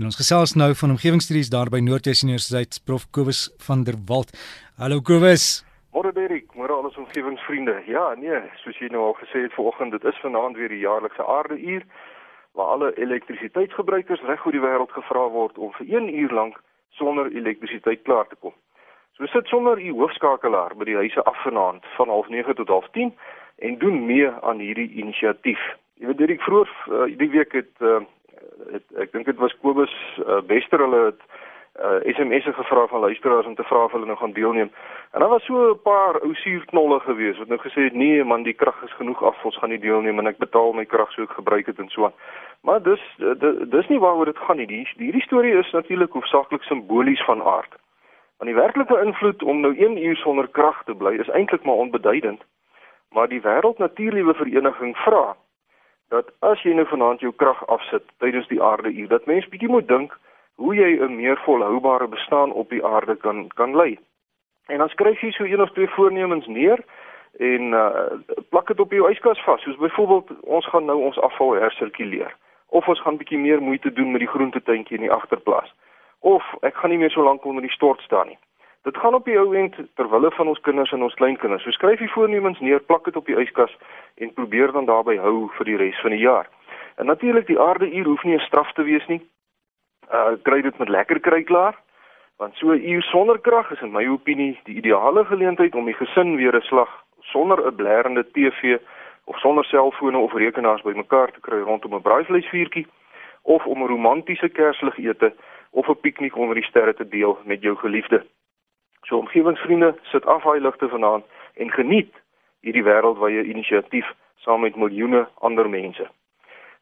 En ons gesels nou van omgewingsstudies daar by Noordwes Universiteit Prof Kobus van der Walt. Hallo Kobus. Môre Derek, môre al ons omgewingsvriende. Ja, nee, soos jy nou al gesê het vanoggend, dit is vanaand weer die jaarlikse aardeuur waar alle elektrisiteitsgebruikers reg oor die wêreld gevra word om vir 1 uur lank sonder elektrisiteit klaar te kom. So sit sonder u hoofskakelaar by die huise af vanaand van 09:30 tot 10:30 en doen mee aan hierdie inisiatief. Jy weet Dirk vroeër uh, die week het, uh, het ek dink dit was Kobus uh, Wester hulle het uh, SMS'e gevra van luisteraars om te vra of hulle nou gaan deelneem. En daar was so 'n paar ou suurknolle gewees wat nou gesê het nee man die krag is genoeg af ons gaan nie deelneem en ek betaal my krag so ek gebruik dit en so aan. Maar dis dis nie waaroor dit gaan nie. Die hierdie storie is natuurlik hoofsaaklik simbolies van aard. Want die werklike invloed om nou 1 uur sonder krag te bly is eintlik maar onbeduidend. Maar die Wêreld Natuurliewe Vereniging vra dat as jy nou vanaand jou krag afsit tydens die aarde uur, dat mens bietjie moet dink hoe jy 'n meer volhoubare bestaan op die aarde kan kan lei. En dan skryf jy so een of twee voornemens neer en uh, plak dit op jou yskas vas, soos byvoorbeeld ons gaan nou ons afval hersirkuleer of ons gaan bietjie meer moeite doen met die groentetuintjie in die agterplaas of ek gaan nie meer so lank onder die stort staan nie. Dit gaan op die ou end ter wille van ons kinders en ons kleinkinders. So skryf jy voornemens neer, plak dit op die yskas en probeer dan daarby hou vir die res van die jaar. En natuurlik die aarde uur hoef nie 'n straf te wees nie. Uh kry dit met lekker kry klaar. Want so 'n uur sonder krag is in my opinie die ideale geleentheid om die gesin weer 'n slag sonder 'n blerende TV of sonder selfone of rekenaars bymekaar te kry rondom 'n braaivleisvuurtjie of om 'n romantiese kersligete of 'n piknik onder die sterre te deel met jou geliefde. So omgewingsvriende, sit af daai ligte vanaand en geniet hierdie wêreld waar jy inisiatief saam met miljoene ander mense.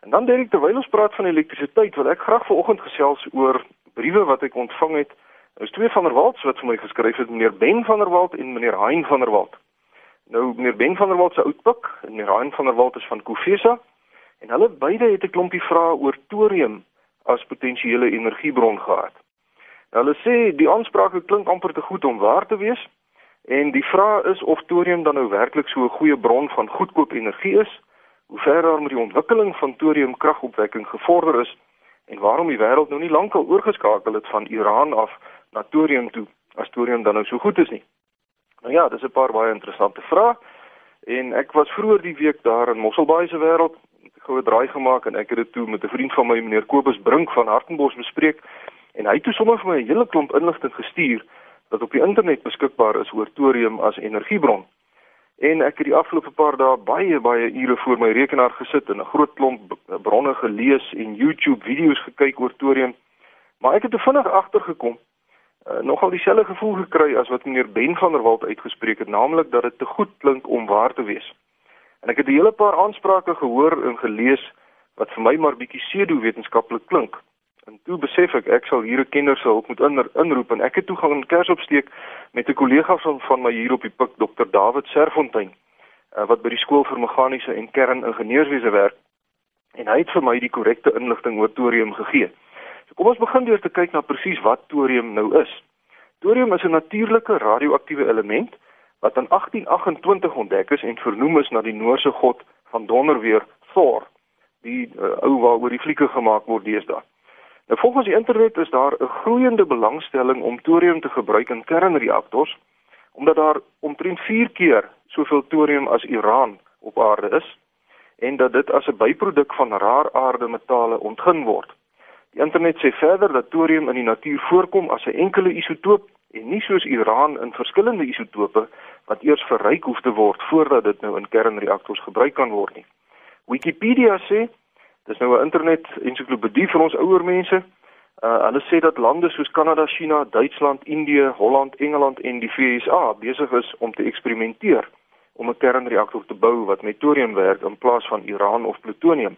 En dan Derek, terwyl ons praat van elektrisiteit, wil ek graag vanoggend gesels oor briewe wat ek ontvang het. Is twee van der Walt wat vir my geskryf het, meneer Ben van der Walt en meneer Hein van der Walt. Nou meneer Ben van der Walt se oudpik en meneer Hein van der Walt is van Kofesa en hulle beide het 'n klompie vrae oor thorium as potensiële energiebron gehad. Hulle sê die aansprake klink amper te goed om waar te wees en die vraag is of thorium dan nou werklik so 'n goeie bron van goedkoop energie is, hoe ver daar met die ontwikkeling van thorium kragopwekking gevorder is en waarom die wêreld nou nie lankal oorgeskakel het van Iran af na thorium toe as thorium dan nou so goed is nie. Nou ja, dis 'n paar baie interessante vrae en ek was vroeër die week daar in Mosselbaai se wêreld goue draai gemaak en ek het dit toe met 'n vriend van my meneer Kobus Brink van Hartenbos bespreek en hy het toe sommer vir my 'n hele klomp inligting gestuur wat op die internet beskikbaar is oor thorium as energiebron. En ek het die afgelope paar dae baie baie ure voor my rekenaar gesit en 'n groot klomp bronne gelees en YouTube video's gekyk oor thorium. Maar ek het te vinnig agtergekom uh, nogal dieselfde gevoel gekry as wat meneer Ben van der Walt uitgespreek het, naamlik dat dit te goed klink om waar te wees. En ek het 'n hele paar aansprake gehoor en gelees wat vir my maar bietjie pseudo-wetenskaplik klink. En toe besef ek ek sal hier 'n kenner se hulp moet in, inroep en ek het toe gaan kers opsteek met 'n kollega van van my hier op die pik Dr David Serfontein uh, wat by die skool vir meganiese en kerningenieurswese werk en hy het vir my die korrekte inligting oor thorium gegee. So kom ons begin deur te kyk na presies wat thorium nou is. Thorium is 'n natuurlike radioaktiewe element wat in 1828 ontdek is en vernoem is na die Noorse god van donderweer Thor, die uh, ou waaroor die flieke gemaak word deesdae. Nou volgens die internet is daar 'n groeiende belangstelling om thorium te gebruik in kernreaktors omdat daar omtrent 4 keer soveel thorium as Iran op aarde is en dat dit as 'n byproduk van raar aarde metale ontgin word. Die internet sê verder dat thorium in die natuur voorkom as 'n enkele isotoop en nie soos Iran in verskillende isotope wat eers verryk hoef te word voordat dit nou in kernreaktors gebruik kan word nie. Wikipedia sê dis nou 'n internet ensiklopedie vir ons ouer mense. Uh, hulle sê dat lande soos Kanada, China, Duitsland, Indië, Holland, Engeland en die VSA besig is om te eksperimenteer om 'n kernreaktor te bou wat met thorium werk in plaas van Iran of plutonium.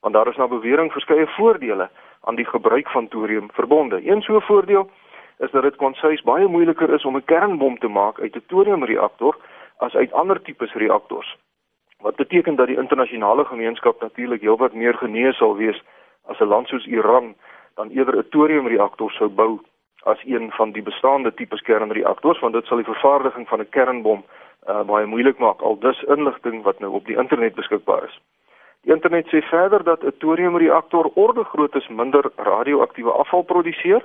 Want daar is na bewering verskeie voordele aan die gebruik van thorium verbonde. Een so voordeel is dat dit konsuis baie moeiliker is om 'n kernbom te maak uit 'n thoriumreaktor as uit ander tipes reaktors. Wat beteken dat die internasionale gemeenskap natuurlik heelwat meer genees sal wees as 'n land soos Iran dan eerder 'n thoriumreaktor sou bou as een van die bestaande tipes kernreaktors want dit sal die vervaardiging van 'n kernbom uh, baie moeilik maak al dus inligting wat nou op die internet beskikbaar is. Die internet sê verder dat 'n thoriumreaktor orde grootes minder radioaktiewe afval produseer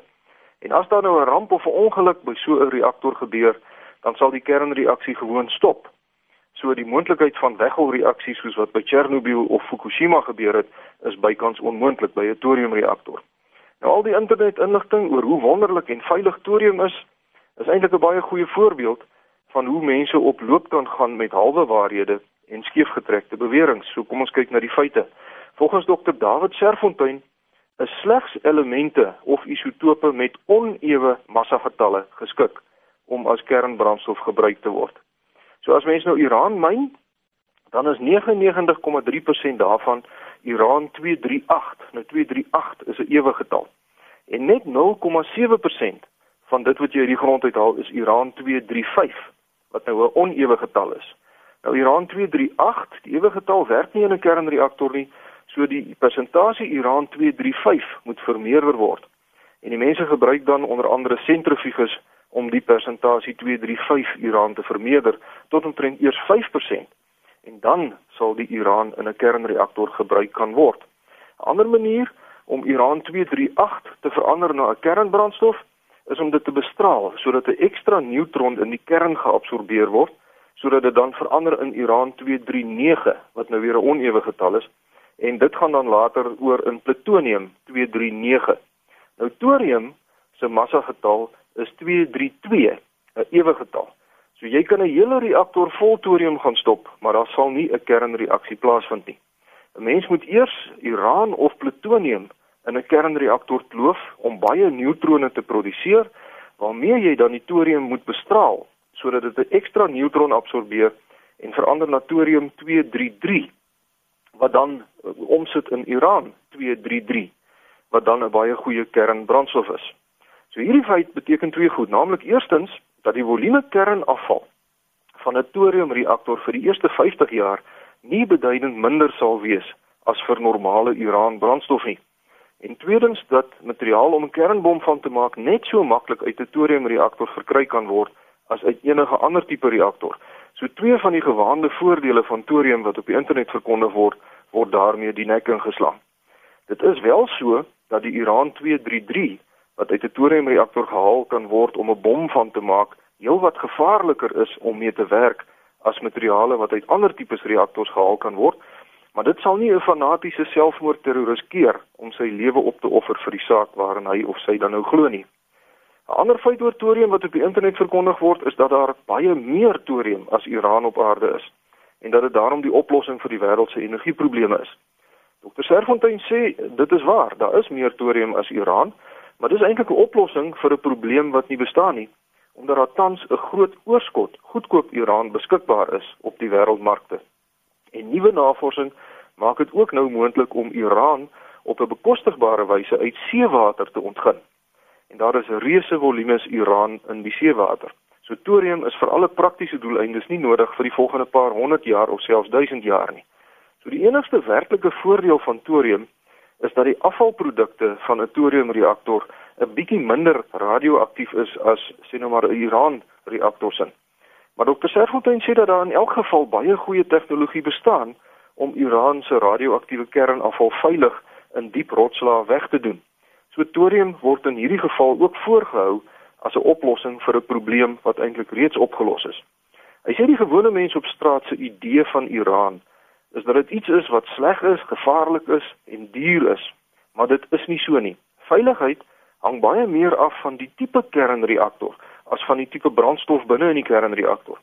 en as daar nou 'n ramp of 'n ongeluk by so 'n reaktor gebeur, dan sal die kernreaksie gewoon stop. So die moontlikheid van weggolreaksies soos wat by Chernobyl of Fukushima gebeur het, is bykans onmoontlik by 'n thoriumreaktor. Nou al die internetinligting oor hoe wonderlik en veilig thorium is, is eintlik 'n baie goeie voorbeeld van hoe mense op loop kan gaan met halwe waarhede en skeefgetrekte beweringe. So kom ons kyk na die feite. Volgens Dr. David Serfontein is slegs elemente of isotope met onewe massagetalle geskik om as kernbrandstof gebruik te word. So as mens nou uran myn, dan is 99,3% daarvan uran 238. Nou 238 is 'n ewe getal. En net 0,7% van dit wat jy uit die grond uithaal is uran 235 wat nou 'n onewe getal is. Nou uran 238, die ewe getal werk nie in 'n kernreaktor nie, so die persentasie uran 235 moet vermeerder word. En die mense gebruik dan onder andere sentrifuges om die persentasie 235 uran te vermeerder tot omtrent eers 5% en dan sal die uran in 'n kernreaktor gebruik kan word. 'n Ander manier om uran 238 te verander na 'n kernbrandstof is om dit te bestraal sodat 'n ekstra neutron in die kern geabsorbeer word sodat dit dan verander in uran 239 wat nou weer 'n onewe getal is en dit gaan dan later oor in plutonium 239. Nou thorium se massa getal is 232, 'n ewe getal. So jy kan 'n hele reaktor vol thorium gaan stop, maar daar sal nie 'n kernreaksie plaasvind nie. 'n Mens moet eers uran of plutonium in 'n kernreaktor kloof om baie neutrone te produseer waarmee jy dan die thorium moet bestraal sodat dit 'n ekstra neutron absorbeer en verander na thorium 233 wat dan uh, omsit in uran 233 wat dan 'n baie goeie kernbrandstof is. So hierdie feit beteken twee goed, naamlik eerstens dat die volume kernafval van 'n thoriumreaktor vir die eerste 50 jaar nie beduidend minder sal wees as vir normale uran brandstof nie. En tweedens dat materiaal om 'n kernbom van te maak net so maklik uit 'n thoriumreaktor verkry kan word as uit enige ander tipe reaktor. So twee van die gewaande voordele van thorium wat op die internet verkondig word, word daarmee die nek ingeslaan. Dit is wel so dat die uran 233 wat uit 'n thoriumreaktor gehaal kan word om 'n bom van te maak, heelwat gevaarliker is om mee te werk as materiale wat uit ander tipes reaktors gehaal kan word Maar dit sal nie 'n fanatiese selfmoordterroris keer om sy lewe op te offer vir die saak waarin hy of sy dan nou glo nie. 'n Ander feit oor thorium wat op die internet verkondig word, is dat daar baie meer thorium as uran op aarde is en dat dit daarom die oplossing vir die wêreld se energieprobleme is. Dr. Serfontein sê dit is waar, daar is meer thorium as uran, maar dis eintlik 'n oplossing vir 'n probleem wat nie bestaan nie, omdat daar tans 'n groot oorskot goedkoop uran beskikbaar is op die wêreldmarkte. En nuwe navorsing maak dit ook nou moontlik om Iran op 'n bekostigbare wyse uit seewater te ontgin. En daar is reuse volumes uran in die seewater. So thorium is vir alle praktiese doeleindes nie nodig vir die volgende paar honderd jaar of selfs duisend jaar nie. So die enigste werklike voordeel van thorium is dat die afvalprodukte van 'n thoriumreaktor 'n bietjie minder radioaktief is as sê nou maar 'n uran reaktor se. Maar Dr. Serfontein sê dat daar in elk geval baie goeie tegnologie bestaan om Iran se radioaktiewe kernafval veilig in diep rotslae weg te doen. So thorium word in hierdie geval ook voorgehou as 'n oplossing vir 'n probleem wat eintlik reeds opgelos is. Hy sê die gewone mens op straat se idee van Iran is dat dit iets is wat sleg is, gevaarlik is en duur is, maar dit is nie so nie. Veiligheid hang baie meer af van die tipe kernreaktor as van die tipe brandstof binne in die kernreaktor.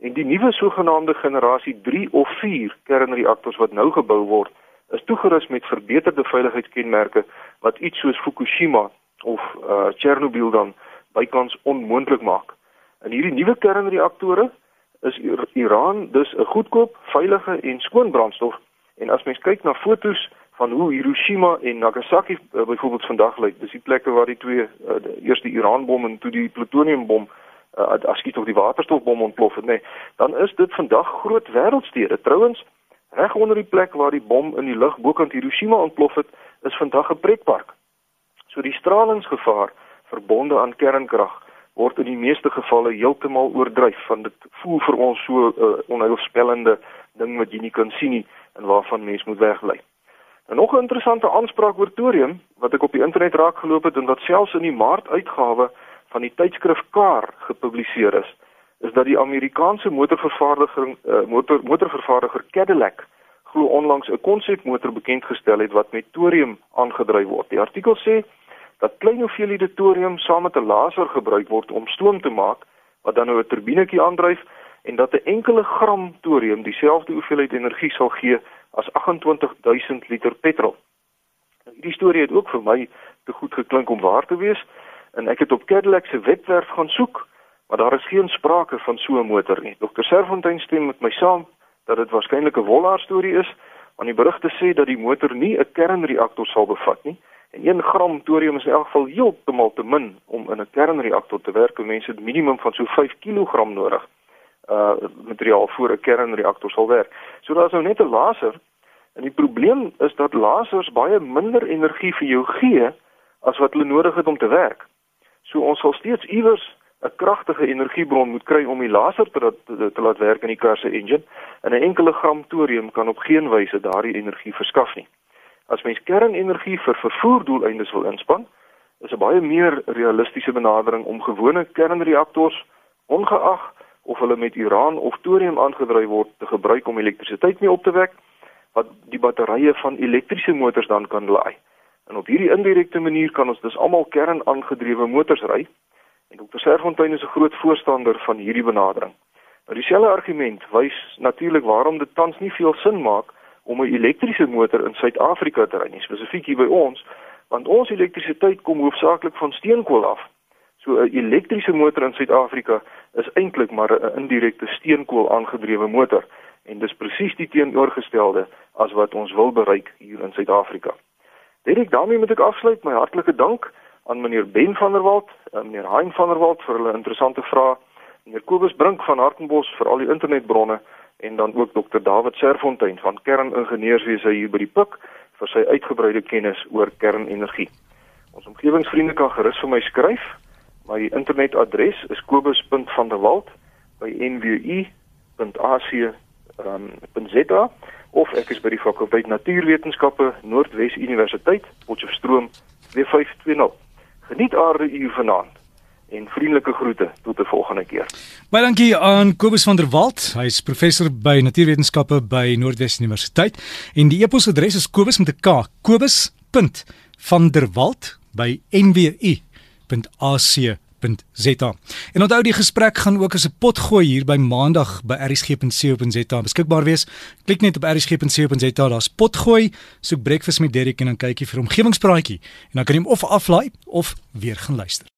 En die nuwe sogenaamde generasie 3 of 4 kernreaktors wat nou gebou word, is toegerus met verbeterde veiligheidskenmerke wat iets soos Fukushima of uh Chernobyl dan bykans onmoontlik maak. In hierdie nuwe kernreaktore is Iran dus 'n goedkoop, veilige en skoon brandstof. En as mens kyk na fotos van hoe Hiroshima en Nagasaki uh, byvoorbeeld vandag lyk. Dis die plekke waar die twee uh, die eerste Iran-bom en toe die plutoniumbom uh, as skiet of die waterstofbom ontplof het, nê. Nee, dan is dit vandag groot wêreldstede. Trouwens, reg onder die plek waar die bom in die lug bokant Hiroshima ontplof het, is vandag 'n pretpark. So die stralingsgevaar verbonde aan kernkrag word in die meeste gevalle heeltemal oordryf van dit voel vir ons so 'n uh, onheilspellende ding wat jy nie kan sien nie en waarvan mens moet wegbly. En nog 'n interessante aanspraak oor thorium wat ek op die internet raak geloop het en wat selfs in die Maart uitgawe van die tydskrif Car gepubliseer is, is dat die Amerikaanse motorvervaardiger uh, motor motorvervaardiger Cadillac glo onlangs 'n konsepmotor bekend gestel het wat met thorium aangedryf word. Die artikel sê dat klein hoeveelhede thorium saam met 'n laser gebruik word om stoom te maak wat dan nou 'n turbinetjie aandryf en dat 'n enkele gram thorium dieselfde hoeveelheid energie sal gee as 28000 liter petrol. Nou, hierdie storie het ook vir my te goed geklink om waar te wees en ek het op Cadillac se webwerf gaan soek, maar daar is geen sprake van so 'n motor nie. Dr. Serfontein stem met my saam dat dit waarskynlik 'n wollaar storie is, want die berigte sê dat die motor nie 'n kernreaktor sal bevat nie. En 1 gram thorium is in elk geval heeltemal te min om in 'n kernreaktor te werk. Mense het minimum van so 5 kg nodig uh materiaal voor 'n kernreaktor sal werk. So daar's nou net 'n laser en die probleem is dat lasers baie minder energie vir jou gee as wat hulle nodig het om te werk. So ons sal steeds iewers 'n kragtige energiebron moet kry om die laser te, te, te laat werk in die kar se engine en 'n enkele gram thorium kan op geen wyse daardie energie verskaf nie. As mens kernenergie vir vervoerdoeleindes wil inspann, is 'n baie meer realistiese benadering om gewone kernreaktors ongeag of hulle met uran of thorium aangedryf word te gebruik om elektrisiteit mee op te wek wat die batterye van elektriese motors dan kan laai. En op hierdie indirekte manier kan ons dus almal kernaangedrewe motors ry. En Dr. Serfontein is 'n groot voorstander van hierdie benadering. Nou dieselfde argument wys natuurlik waarom dit tans nie veel sin maak om 'n elektriese motor in Suid-Afrika te ry nie, spesifiek hier by ons, want ons elektrisiteit kom hoofsaaklik van steenkool af. So 'n elektriese motor in Suid-Afrika is eintlik maar 'n indirekte steenkool aangedrewe motor en dis presies die teenoorgestelde as wat ons wil bereik hier in Suid-Afrika. Dit daarmee moet ek afsluit my hartlike dank aan meneer Ben van der Walt, en meneer Hein van der Walt vir hulle interessante vrae, meneer Kobus Brink van Hartenbos vir al die internetbronne en dan ook dokter David Serfontein van Kerningenieurswese hier by die Pik vir sy uitgebreide kennis oor kernenergie. Ons omgewingsvriende kan gerus vir my skryf My internetadres is kobus.vanderwalt@nwu.ac.za um, of ek is by die fakulteit Natuurwetenskappe Noordwes Universiteit, Potchefstroom 2520. Geniet aarde uur vanaand en vriendelike groete tot 'n volgende keer. Baie dankie aan Kobus van der Walt. Hy is professor by Natuurwetenskappe by Noordwes Universiteit en die e-posadres is kobus met 'n k kobus.vanderwalt@nwu.ac rsg.za. En onthou die gesprek gaan ook as 'n potgooi hier by maandag by rsg.co.za beskikbaar wees. Klik net op rsg.co.za, daar's potgooi, soek breakfast met Derek en dan kyk jy vir omgewingspraatjie en dan kan jy hom of aflaai of weer gaan luister.